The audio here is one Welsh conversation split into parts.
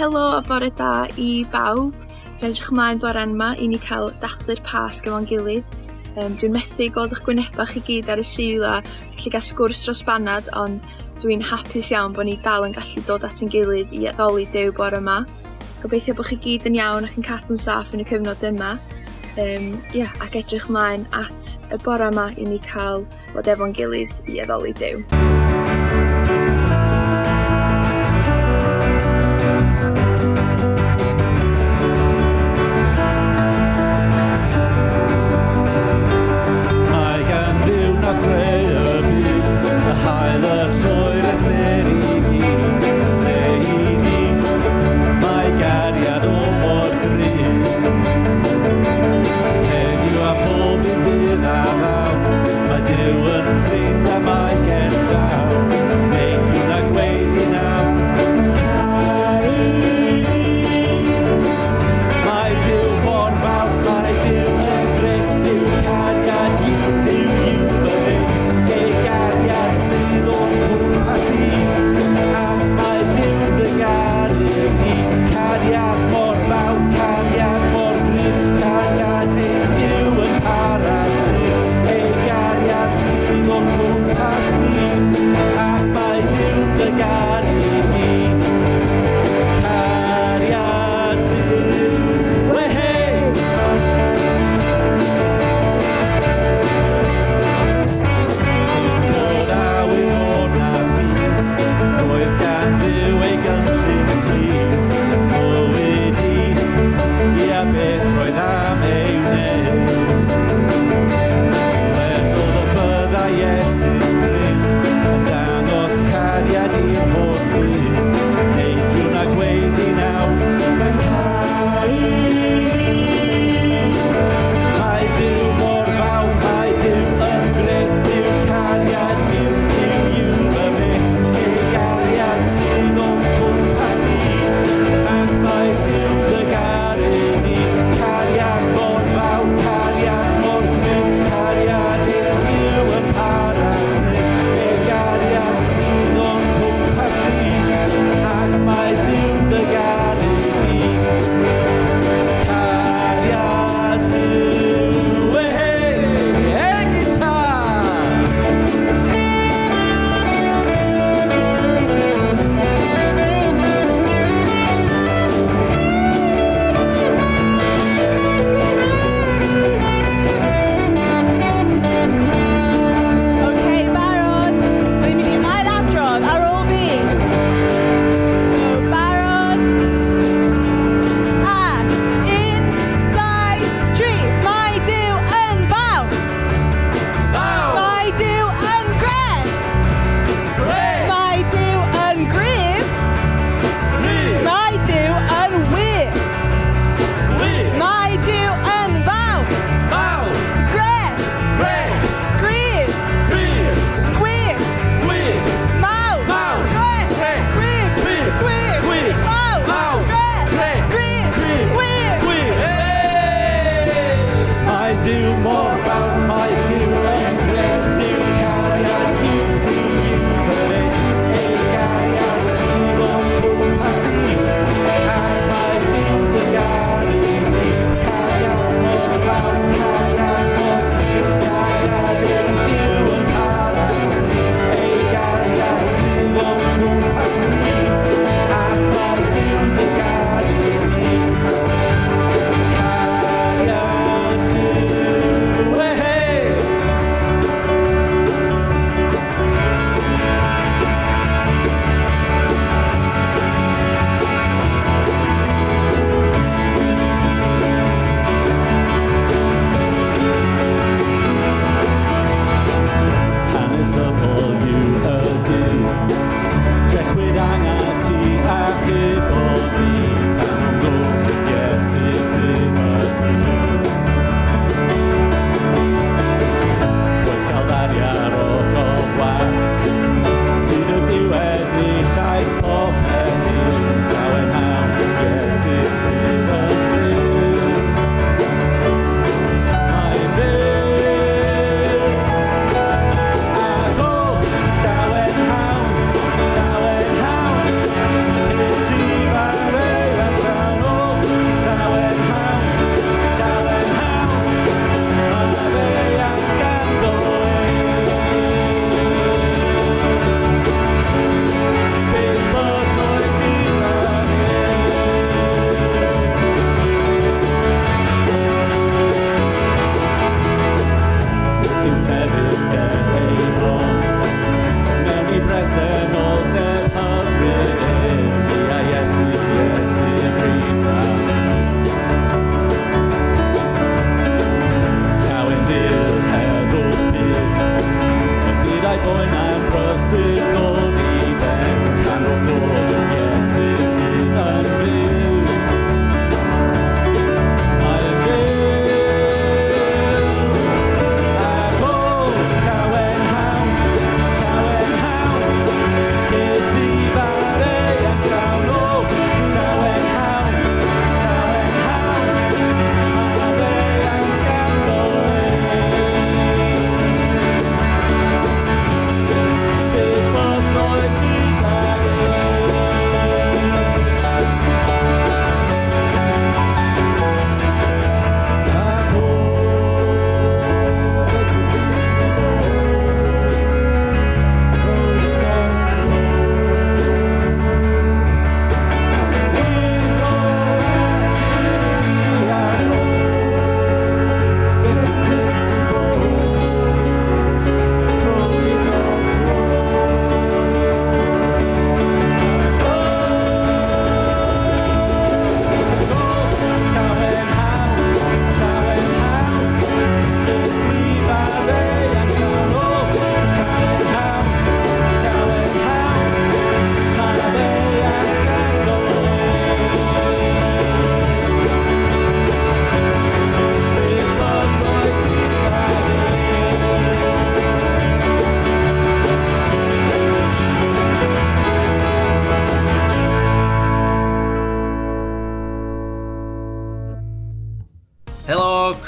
Helo a bore da i bawb. Rhaid eich mlaen bore yma i ni cael dathlu'r pasg efo'n gilydd. Um, dwi'n methu gweld eich gwynebau chi gyd ar y syl a gallu gael sgwrs dros banad, ond dwi'n hapus iawn bod ni dal yn gallu dod at ein gilydd i addoli dew bore yma. Gobeithio bod chi gyd yn iawn ac yn cadw'n saff yn y cyfnod yma. Um, yeah, ac edrych mlaen at y bore yma i ni cael bod efo'n gilydd i addoli dew.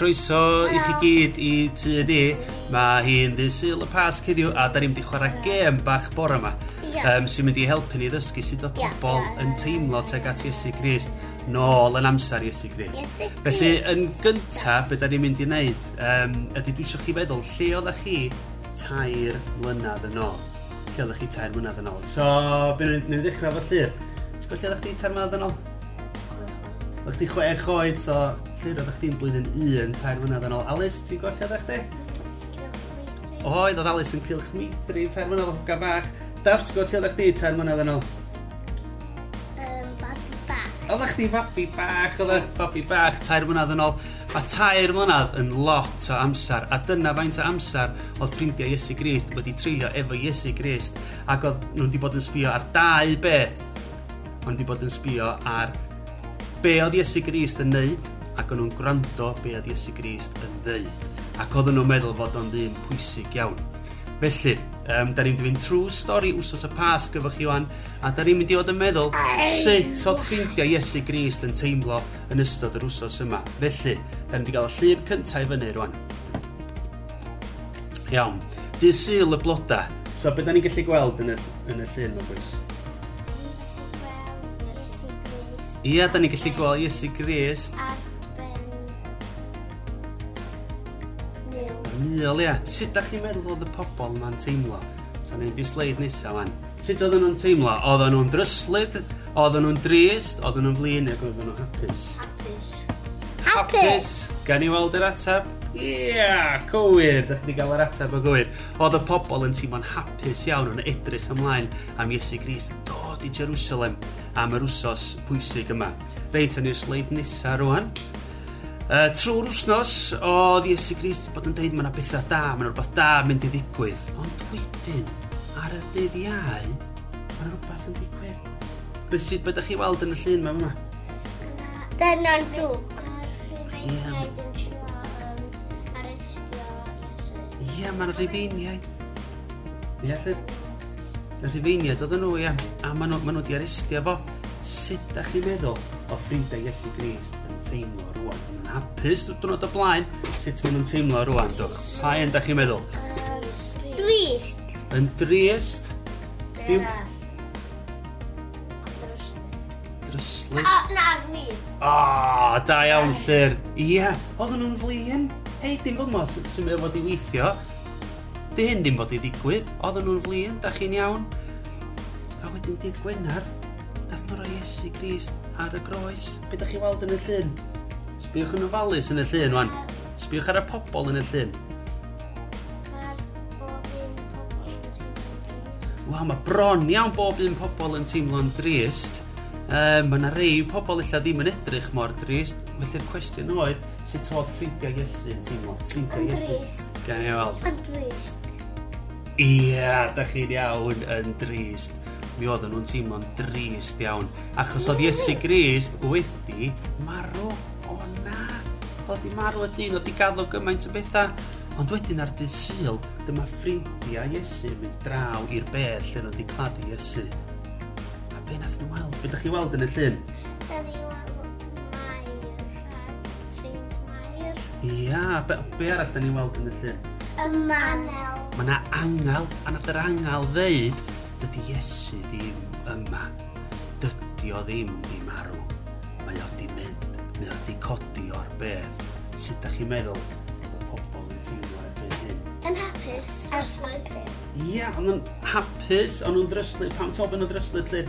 croeso i chi gyd i tu ni. Mae hi'n ddysil y pas cyddiw a da ni'n mynd i chwarae gêm bach bore yma. Yeah. Um, sy'n mynd i helpu ni ddysgu sut o pobl yeah, yeah. yn teimlo teg at Iesu Grist nôl yn amser Iesu Grist. Yes, Felly, yn gyntaf, beth da ni'n mynd i wneud, um, ydy dwi eisiau chi feddwl, lle oeddech chi tair mlynedd yn ôl? Lle oeddech chi tair mlynedd yn ôl? So, byd ni'n ddechrau fo llir. Ti'n gwybod lle oeddech chi tair mlynedd yn ôl? Oeddech chi chwech oed, so llyfr oeddech chdi'n blwyddyn un, tair mlynedd yn ôl. Alice, ti'n gwella ddech chi? Oedd, oedd Alice yn cilch meithrin, tair mlynedd o hogan bach. Daf, ti'n gwella ddech chi tair mlynedd yn ôl? Um, babi bach. Oeddech chdi babi bach, oeddech babi bach, tair mlynedd yn ôl. A tair mlynedd yn lot o amser, a dyna faint o amser oedd ffrindiau Iesu Grist wedi treulio efo Iesu Grist, ac oedd nhw wedi bod yn sbio ar dau beth, ond wedi bod yn sbio ar be oedd Iesu Grist yn neud ac o'n nhw'n gwrando be oedd Iesu Grist yn ddeud. Ac oedden nhw'n meddwl fod o'n ddyn pwysig iawn. Felly, um, da ni'n mynd i fynd trwy stori wsos y pas gyfo chi wan, a da ni'n mynd i fod yn meddwl sut oedd ffeindio Iesu Grist yn teimlo yn ystod yr wsos yma. Felly, da ni'n mynd i gael y llun cyntaf i fyny rwan. Iawn, dy syl y bloda. So, beth da ni'n gallu gweld yn y, yn y llun yma, bwys? Ie, da ni'n gallu gweld Iesu Grist. Ar ffynnuol, ia. Sut da chi'n meddwl oedd y pobl yma'n teimlo? So, ni'n di sleid nesaf fan. Sut oedden nhw'n teimlo? Oedden nhw'n dryslyd, oedden nhw'n drist, oedden nhw'n flin, ac oedden nhw'n hapus. Hapus. Hapus! Gan i weld yr ateb? Ie, yeah, cywir! Da chi wedi cael yr ateb o gywir. Oedd y pobl yn teimlo'n hapus iawn yn edrych ymlaen am Iesu Grist dod i Jerusalem am yr wsos pwysig yma. Reit, yn i'r sleid nesa, rwan. Uh, trwy'r wsnos, oedd Iesu Grist bod yn dweud mae yna bethau da, mae yna rhywbeth da mynd i ddigwydd. Ond wedyn, ar y dydd iau, mae yna rhywbeth yn digwydd. Be sydd bydych chi weld yn y llun mae yma? Dyna'n drwg. Ie, Ie, mae'n rifeiniaid. Ie, llyr. Y rifeiniaid oedd nhw, ie. A maen nhw wedi arestio fo. Sut da chi'n meddwl? o ffrindiau Iesu Grist yn teimlo rwan. Yn hapus drwy'n o blaen, sut maen nhw'n teimlo rwan, dwch. Pa un da chi'n meddwl? Drist. Yn drist? Rhyw... Dryslu. A, na, fli. O, oh, da iawn, Llyr. Ie, yeah. oedden nhw'n flin. Hei, dim fod mos sy'n meddwl fod i weithio. Di hyn dim fod i ddigwydd. Oedden nhw'n flin, da chi'n iawn. A wedyn dydd Gwener, Iesu Grist ar y groes. Be da chi weld yn y llun? Sbiwch yn ofalus yn y llun, wan. Sbiwch ar y pobl yn y llun. Wel, mae bron iawn bob un pobl yn teimlo'n drist. Um, mae yna rei pobl illa ddim yn edrych mor drist. Felly'r cwestiwn oedd, sut oedd ffrindiau Iesu yn teimlo? Ffrindiau Iesu. Gan i weld. Yn drist. Ia, da chi'n iawn yn drist mi oedden nhw'n teimlo'n drist iawn. Achos oedd Iesu Grist wedi marw. O na! Oedd i marw y dyn, oedd i gaddo gymaint o bethau. Ond wedyn ar dydd syl, dyma ffrindiau Iesu yn mynd draw i'r bedd lle nhw wedi claddu Iesu. A be nath nhw weld? Be ydych chi weld yn y llun? Da ni weld Mair, ffrind Mair. Ia, be, be arall da ni weld yn y llun? Y manel. Mae yna angel, a nath yr angel ddeud, Dydy Iesu ddim yma. Dydy o ddim di marw. Mae o di mynd. Mae o di codi o'r bedd. Sut da chi'n meddwl bod pobl yn teimlo erbyn hyn? Yn hapus. Ar Erslyd. Ia, ond yn hapus, ond nhw'n dryslyd. Pam to yn nhw'n dryslyd lle?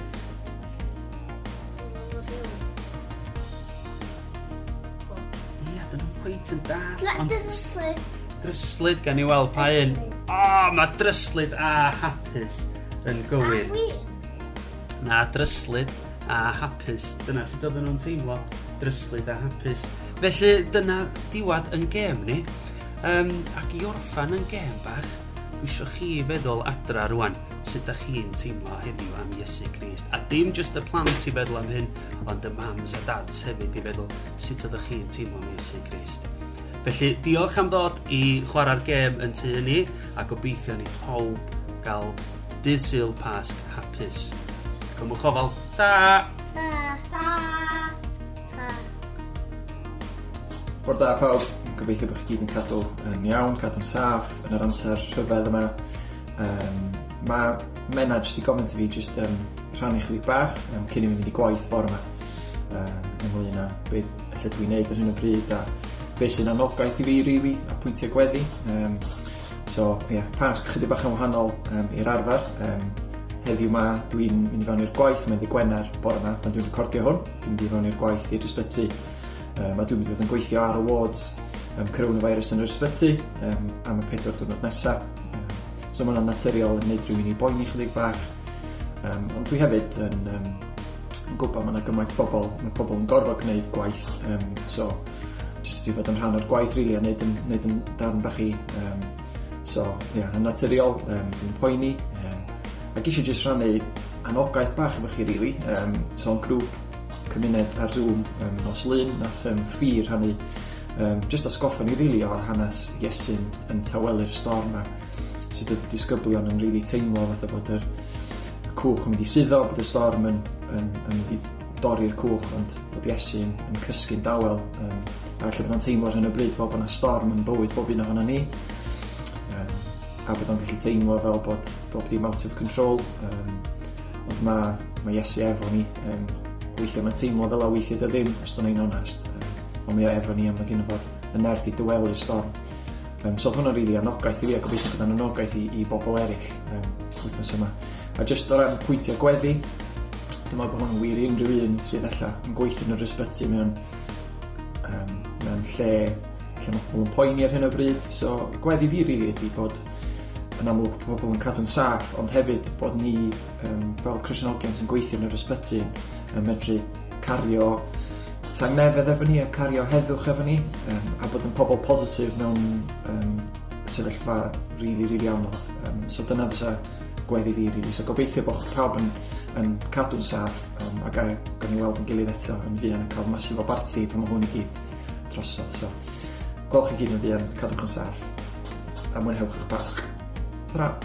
Ia, dyn nhw'n cweit yn dall. Ond... Dryslyd. Dryslyd gan i weld pa un. O, oh, mae dryslyd a hapus yn gywir. Na dryslyd a hapus. Dyna sut oedden nhw'n teimlo. Dryslyd a hapus. Felly dyna diwad yn gem ni. Um, ac i orffan yn gem bach, wisio chi feddwl adra rwan sut da chi'n teimlo heddiw am Iesu Grist. A dim jyst y plant i feddwl am hyn, ond y mams a dads hefyd i feddwl sut ydych chi'n teimlo am Iesu Grist. Felly, diolch am ddod i chwarae'r gêm yn tu ni, a gobeithio ni pawb gael dydd syl Pasg hapus. Cymwch ofal. Ta! Ta! Ta! Ta! Bor da pawb, gobeithio bych chi gyd yn cadw yn iawn, cadw'n saff yn yr amser rhyfedd yma. Um, mae Mena jyst i gofyn i fi jyst um, rhannu chydig bach um, cyn i mi fynd i gwaith bore yma Um, ynglyn â beth allai dwi'n neud ar hyn o bryd a beth sy'n anogaeth i fi, really, a pwyntiau gweddi. Um, So, ie, yeah, pasg chydig bach yn wahanol um, i'r arfer. Um, heddiw ma, dwi'n mynd i fewn i'r gwaith, mae'n ddi Gwener bore yma, pan dwi'n recordio hwn. Dwi'n mynd i fewn i'r gwaith i'r ysbyty. Um, a dwi'n mynd i fod yn gweithio ar y ward um, coronavirus yn yr ysbyty um, am y pedwar diwrnod nesaf. Um, so mae'n naturiol yn neud rhywun i boeni chydig bach. Um, ond dwi hefyd yn, um, yn gwybod mae yna gymaint bobl, mae pobl yn gorfod gwneud gwaith. Um, so, jyst i fod yn rhan o'r gwaith, rili, really, a wneud yn, wneud yn darn bach i um, So, ie, yeah, yn naturiol, um, dwi'n poeni, um, ac eisiau jyst rhannu anogaeth bach efo chi, rili. Really. Um, so, yn grŵp cymuned ar Zoom um, nos lun, nath um, ffyr rhannu um, jyst asgoffa ni, rili, really, o'r hanes Iesyn yn tawelu'r storm yma. sut oedd disgyblion yn rili really teimlo fatha bod yr cwch yn mynd i suddo, bod y storm yn, yn, yn mynd i dorri'r cwch, ond bod Iesu yn, yn cysgu'n dawel. Um, a felly bod o'n teimlo ar hyn o bryd fel bod yna storm yn bywyd bob un ohono ni a bod o'n gallu teimlo fel bod bob dim out of control. Um, ond mae ma Iesu efo ni. Um, weithiau mae'n teimlo fel a weithiau dy ddim, os dwi'n ein onest. Um, ond mae o efo ni a mae gen i fod yn nerth i dywelu'r storm. Um, so oedd hwnna'n rili really anogaeth i fi a gobeithio bod yn anogaeth i, i bobl eraill um, wythnos yma. A jyst o ran pwyntio gweddi, dwi'n meddwl bod hwn wir i unrhyw un sydd allan yn gweithio yn yr ysbyty mewn, um, mewn lle lle mae pobl yn poeni ar hyn o bryd. So gweddi fi rili really ydy bod yn amlwg pobl yn cadw'n saff, ond hefyd bod ni um, fel Cresenogion sy'n gweithio yn yr ysbyty yn medru cario tangnefedd efo ni a cario heddwch efo ni um, a bod yn pobl positif mewn um, sefyllfa rili, rili anodd. Um, so dyna fysa gweddi fi, rili. So gobeithio bod pawb yn, yn cadw'n saff um, a gael gan i weld yn gilydd eto yn fi yn cael masif o barti pan mae hwn i gyd drosodd. So, gwelch chi gyd yn fuan, cadwch yn saff a mwynhewch eich pasg. Tra!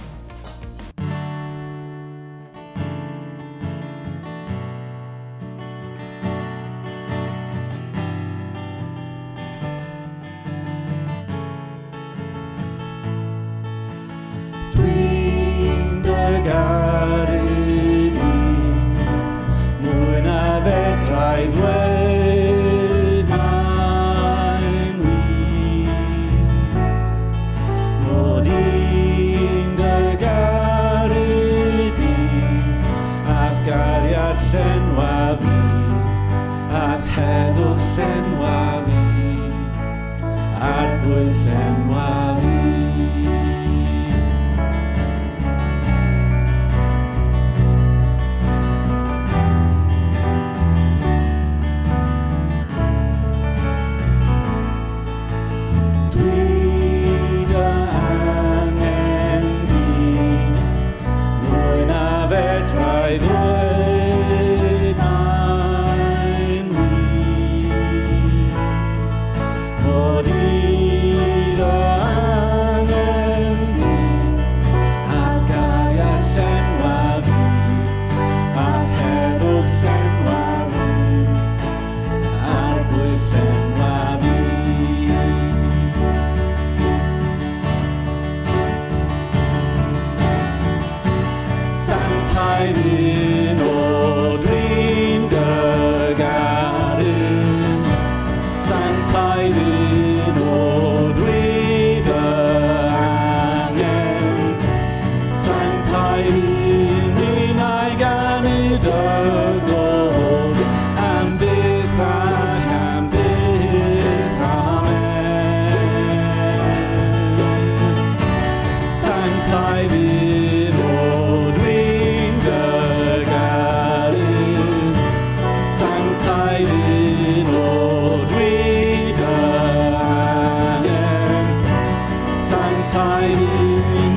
tiny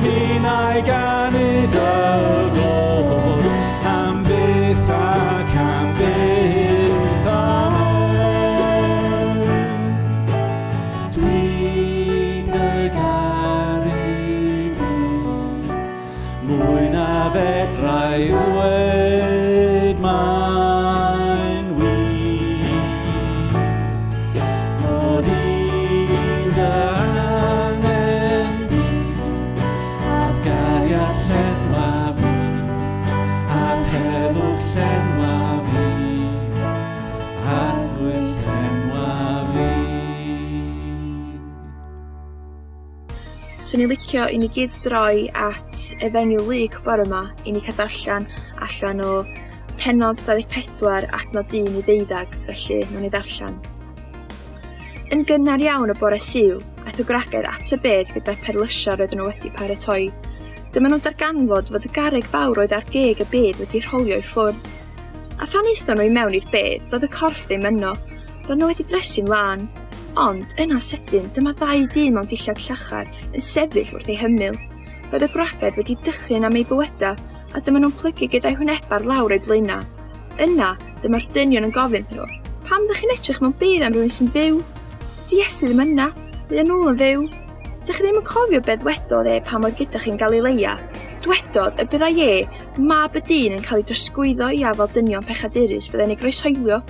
mean I got isio i ni gyd droi at efengyl lyg bore yma i ni cadw allan allan o penod 24 adnod 1 i ddeuddag, felly wnawn ni ddarllan. Yn gynnar iawn y bore siw, aeth y gwragedd at y bedd gyda perlysiau roedden nhw wedi paratoi. Dyma nhw'n darganfod fod y garreg fawr oedd ar geg y bedd wedi rholio i ffwrdd. A phan eithon nhw i mewn i'r bedd, doedd y corff ddim yno. Roedd nhw wedi dresu'n lan, Ond, yna sydyn, dyma ddau dyn mewn dillad llachar yn sefyll wrth ei hymyl. Roedd y gwragedd wedi dychryn am ei bywyda, a dyma nhw'n plygu gyda'i hwnebar lawr ei blaenau. Yna, dyma'r dynion yn gofyn nhw, pam ddech chi'n edrych mewn bydd am rhywun sy'n fyw? Di Iesu ddim yna, mae nhw yn fyw. Dych chi ddim yn cofio beth wedodd e pam oedd gyda chi'n Galileia. Dwedodd y byddai e, mab y dyn yn cael ei drosgwyddo i afel dynion pechadurus byddai'n ei groeshoelio.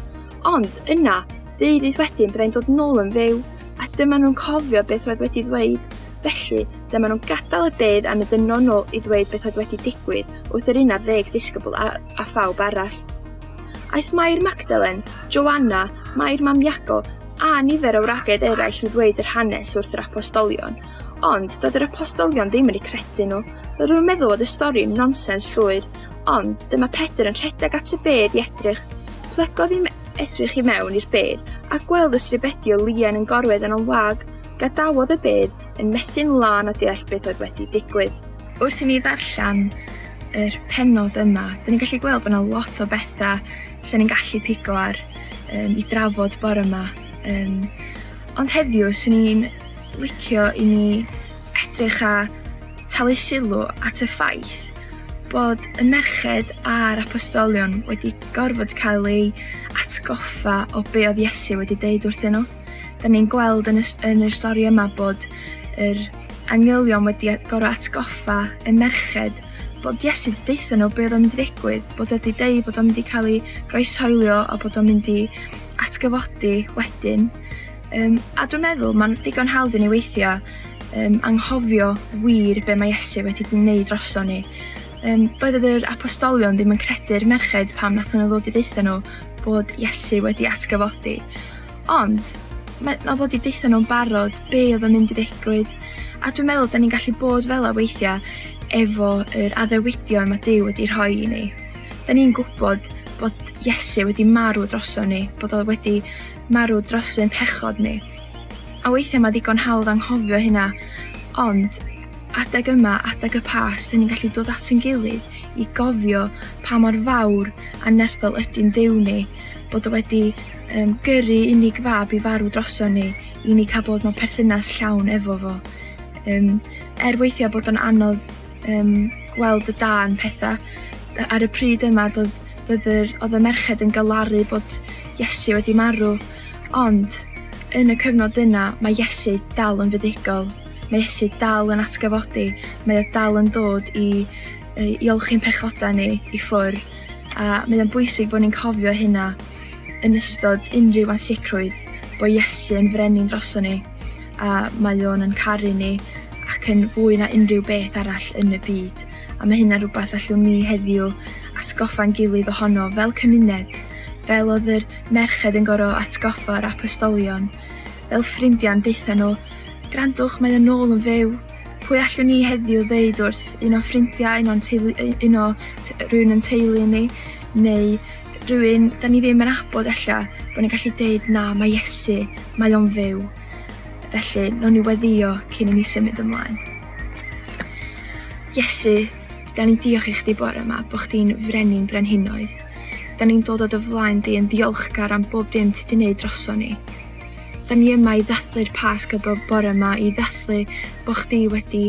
Ond yna, Deudydd wedyn byddai'n dod nôl yn fyw, a dyma nhw'n cofio beth roedd wedi ddweud. Felly, dyma nhw'n gadael y bedd am y yn nôl i ddweud beth oedd wedi digwydd wrth yr un ar ddeg disgybl a, a phawb arall. Aeth Mair Magdalen, Joanna, Mair Mam Iago a nifer o wragedd eraill i ddweud yr hanes wrth yr apostolion, ond doedd yr apostolion ddim yn ei credu nhw. Roedd nhw'n meddwl bod y stori'n nonsens llwyr, ond dyma Pedr yn rhedeg at y bedd i edrych. Plygodd i edrych i mewn i'r bedd a gweld y sribedi o Lian yn gorwedd yn o'n wag, gadawodd y bedd yn methu'n lan a deall beth oedd wedi digwydd. Wrth i ni ddarllen yr penod yma, dyn ni'n gallu gweld bod yna lot o bethau sy'n ni'n gallu pigo ar um, i drafod bore yma. Um, ond heddiw, sy'n ni'n licio i ni edrych a talu sylw at y ffaith bod y merched a'r apostolion wedi gorfod cael eu atgoffa o be oedd Iesu wedi deud wrthyn nhw. Da ni'n gweld yn y, yn y stori yma bod yr angylion wedi gorfod atgoffa y merched bod Iesu wedi deitha nhw be oedd o'n mynd i ddigwydd, bod wedi deud bod o'n mynd i cael ei groeshoelio a bod o'n mynd i atgyfodi wedyn. Um, a dwi'n meddwl mae'n digon hawdd i ni weithio um, anghofio wir be mae Iesu wedi gwneud drosto ni. Um, doedd yr apostolion ddim yn credu'r merched pam nath nhw ddod i ddeitha nhw bod Iesu wedi atgyfodi. Ond, oedd wedi deitha nhw'n barod be oedd yn mynd i ddigwydd, a dwi'n meddwl da ni'n gallu bod fel a weithiau efo yr addewidion mae Dyw wedi rhoi i ni. Da ni'n gwybod bod Iesu wedi marw droso ni, bod oedd wedi marw dros ein pechod ni. A weithiau mae ddigon hawdd anghofio hynna, ond adeg yma, adeg y pas, dyn ni'n gallu dod at yn gilydd i gofio pa mor fawr a nerthol ydy'n dew ni, bod o wedi um, gyrru unig fab i farw droso ni, i ni cael bod mewn perthynas llawn efo fo. Um, er weithiau bod o'n anodd um, gweld y dan pethau, ar y pryd yma doedd, doedd yr, oedd y merched yn galaru bod Iesu wedi marw, ond yn y cyfnod yna mae Iesu dal yn fuddigol mae Iesu dal yn atgyfodi, mae o dal yn dod i, i olchi'n pechoda ni i ffwr. A mae o'n bwysig bod ni'n cofio hynna yn ystod unrhyw ansicrwydd bod Iesu yn frenin droso ni a mae o'n yn caru ni ac yn fwy na unrhyw beth arall yn y byd. A mae hynna rhywbeth allwn ni heddiw atgoffa'n gilydd ohono fel cymuned, fel oedd yr merched yn gorau atgoffa'r apostolion, fel ffrindiau'n deitha nhw Grandwch, mae yn ôl yn fyw. Pwy allwn ni heddiw ddeud wrth un o ffrindiau, un o'n teulu, un o rhywun yn teulu ni, neu rhywun, da ni ddim yn abod ella, bod ni'n gallu deud na, mae Iesu, mae o'n fyw. Felly, no'n ni weddio cyn i ni symud ymlaen. Iesu, da ni'n diolch i chdi bore yma bod chdi'n frenin brenhinoedd. Da ni'n dod o dy flaen di yn ddiolchgar am bob dim ti di wneud droson ni. Da ni yma i ddathlu'r Pasg y bore yma, i ddathlu bod chdi wedi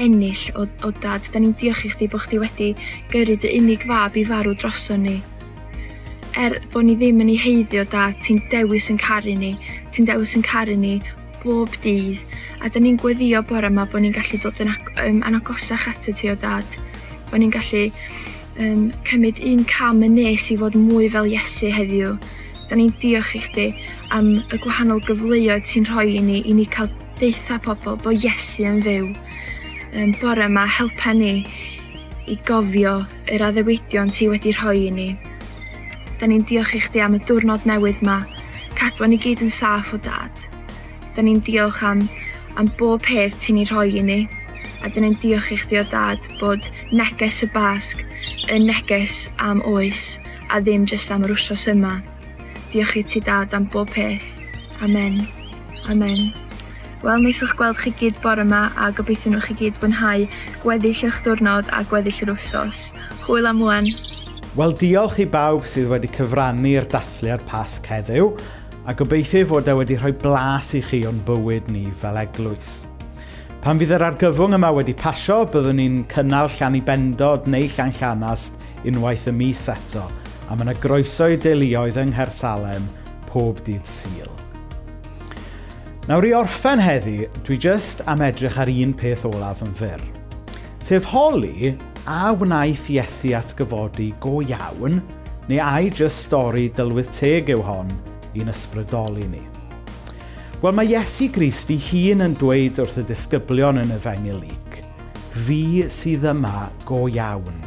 ennill o, o dad. Da ni'n diolch i chdi bod chdi wedi gyrru dy unig fab i farw droson ni. Er bod ni ddim yn ei heiddio dad, ti'n dewis yn caru ni. Ti'n dewis yn caru ni bob dydd. A da ni'n gweddio bore yma bod ni'n gallu dod yn um, anagosach at ti o dad. Bod ni'n gallu um, cymryd un cam yn nes i fod mwy fel Iesu heddiw. Da ni'n diolch i chdi am y gwahanol gyfleoedd ti'n rhoi i ni i ni cael deitha pobl bod Iesu yn fyw. Um, bore yma helpa ni i gofio yr addewidion ti wedi rhoi i ni. Da ni'n diolch i chdi am y diwrnod newydd yma, cadwa ni gyd yn saff o dad. Da ni'n diolch am, am bob peth ti'n ei rhoi i ni, a da ni'n diolch i chdi o dad bod neges y basg yn neges am oes a ddim jyst am yr wsos yma. Diolch i ti dad am bob peth. Amen. Amen. Wel, nes o'ch gweld chi gyd bore yma a gobeithio nhw chi gyd fwynhau gweddill eich diwrnod a gweddill yr wsos. Hwyl am wan. Wel, diolch i bawb sydd wedi cyfrannu'r dathliad pasg heddiw a gobeithio fod e wedi rhoi blas i chi o'n bywyd ni fel eglwys. Pan fydd yr argyfwng yma wedi pasio, byddwn ni'n cynnal llan i bendod neu llan llanast unwaith y mis eto – a mae yna groeso i deuluoedd yng Nghersalem pob dydd syl. Nawr i orffen heddi, dwi jyst am edrych ar un peth olaf yn fyr. Sef holi a wnaeth Iesu atgyfodi go iawn, neu ai jyst stori dylwydd teg yw hon i'n ysbrydoli ni. Wel mae Iesu Grist ei hun yn dweud wrth y disgyblion yn y fengil Fi sydd yma go iawn,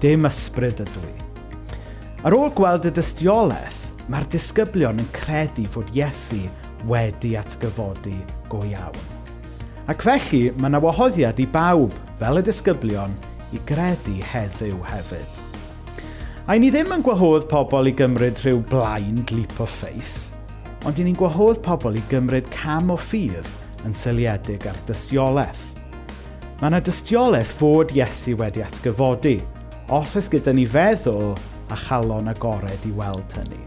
dim ysbryd ydw i. Ar ôl gweld y dystiolaeth, mae'r disgyblion yn credu fod Iesu wedi atgyfodi go iawn. Ac felly, mae yna wahoddiad i bawb, fel y disgyblion, i gredu heddiw hefyd. A ni ddim yn gwahodd pobl i gymryd rhyw blind leap o ffeith, ond i ni'n gwahodd pobl i gymryd cam o ffydd yn syliedig ar dystiolaeth. Mae yna dystiolaeth fod Iesu wedi atgyfodi, os oes gyda ni feddwl a chalon agored i weld hynny.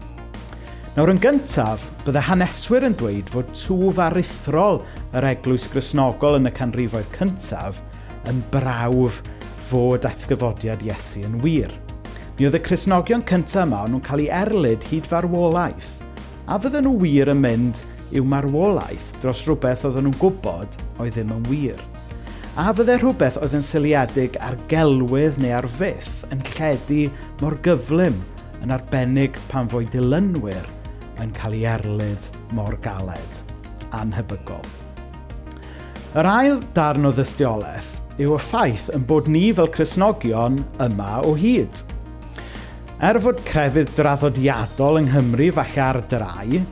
Nawr yn gyntaf, bydde haneswyr yn dweud fod twf arithrol yr eglwys grisnogol yn y canrifoedd cyntaf yn brawf fod atgyfodiad Iesu yn wir. Mi oedd y Cresnogion cyntaf yma nhw'n cael ei erlyd hyd farwolaeth, a fydden nhw wir yn mynd i'w marwolaeth dros rhywbeth oedden nhw'n gwybod oedd ddim yn wir a fyddai rhywbeth oedd yn syliedig ar gelwydd neu ar fyth yn lledu mor gyflym yn arbennig pan fwy dilynwyr yn cael ei erlyd mor galed. anhybygol. Yr ail darn o ddystiolaeth yw y ffaith yn bod ni fel Cresnogion yma o hyd. Er fod crefydd draddodiadol yng Nghymru falle ar drai,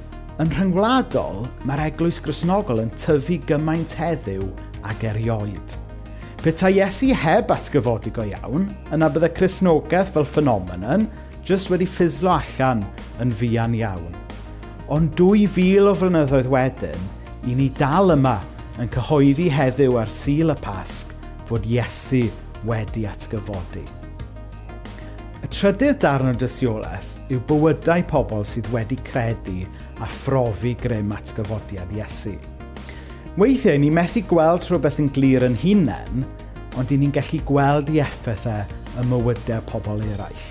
yn rhyngwladol mae'r eglwys Cresnogol yn tyfu gymaint heddiw ag erioed. Petai Iesu heb atgyfodi go iawn, yna bydde Cresnogaeth fel ffenomenon jyst wedi ffislo allan yn fuan iawn. Ond 2,000 o flynyddoedd wedyn, i ni dal yma yn cyhoeddi heddiw ar sil y pasg fod Iesu wedi atgyfodi. Y trydydd darn o dysiolaeth yw bywydau pobl sydd wedi credu a phrofi grym atgyfodiad Iesu. Weithiau, ni methu gweld rhywbeth yn glir yn hunain, ond i ni'n gallu gweld i effeithau e y mywydau pobl eraill.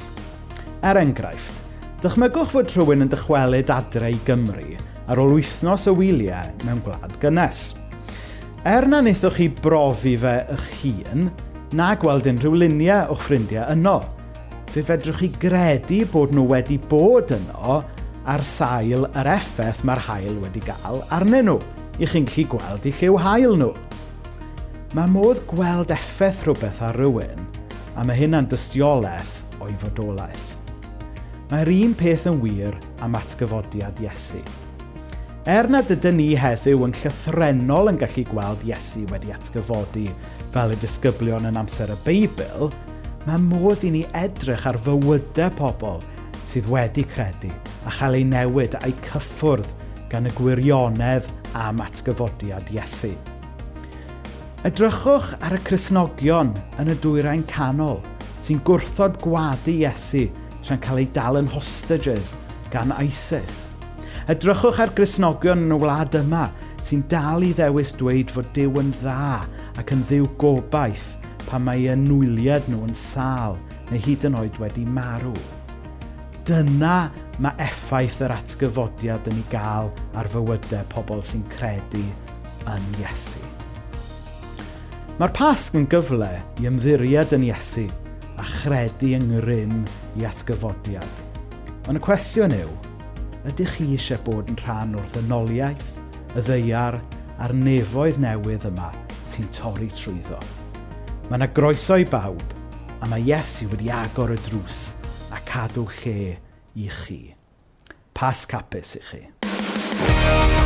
Er enghraifft, dychmygwch fod rhywun yn dychwelyd adre i Gymru ar ôl wythnos o wyliau mewn gwlad gynnes. Er na wnaethoch chi brofi fe eich hun, na gweld unrhyw luniau o'ch ffrindiau yno, fe fedrwch chi gredu bod nhw wedi bod yno ar sail yr effaith mae'r hael wedi gael arnyn nhw i chi'n gallu gweld i lliw hael nhw. Mae modd gweld effaith rhywbeth ar rywun a mae hynna'n dystiolaeth o'i fodolaeth. Mae'r un peth yn wir am atgyfodiad Iesu. Er nad dydyn ni heddiw yn llythrenol yn gallu gweld Iesu wedi atgyfodi fel y disgyblion yn amser y Beibl, mae modd i ni edrych ar fywydau pobl sydd wedi credu a chael ei newid a'i cyffwrdd gan y gwirionedd am atgyfodiad Iesu. Edrychwch ar y Cresnogion yn y dwyrain canol sy'n gwrthod gwadu Iesu tra'n cael ei dal yn hostages gan ISIS. Edrychwch ar Grisnogion yn y wlad yma sy'n dal i ddewis dweud fod Dyw yn dda ac yn ddiw gobaith pan mae eu nwyliad nhw yn sal neu hyd yn oed wedi marw. Dyna mae effaith yr atgyfodiad yn ei gael ar fywydau pobl sy'n credu yn Iesu. Mae'r pasg yn gyfle i ymddiried yn Iesu a chredu yng ngrym i atgyfodiad. Ond y cwestiwn yw, ydych chi eisiau bod yn rhan o'r ddynoliaeth, y ddeiar a'r nefoedd newydd yma sy'n torri trwyddo? Mae yna groeso i bawb, a mae Iesu wedi agor y drws a cadw lle i chi. Pas capus i chi.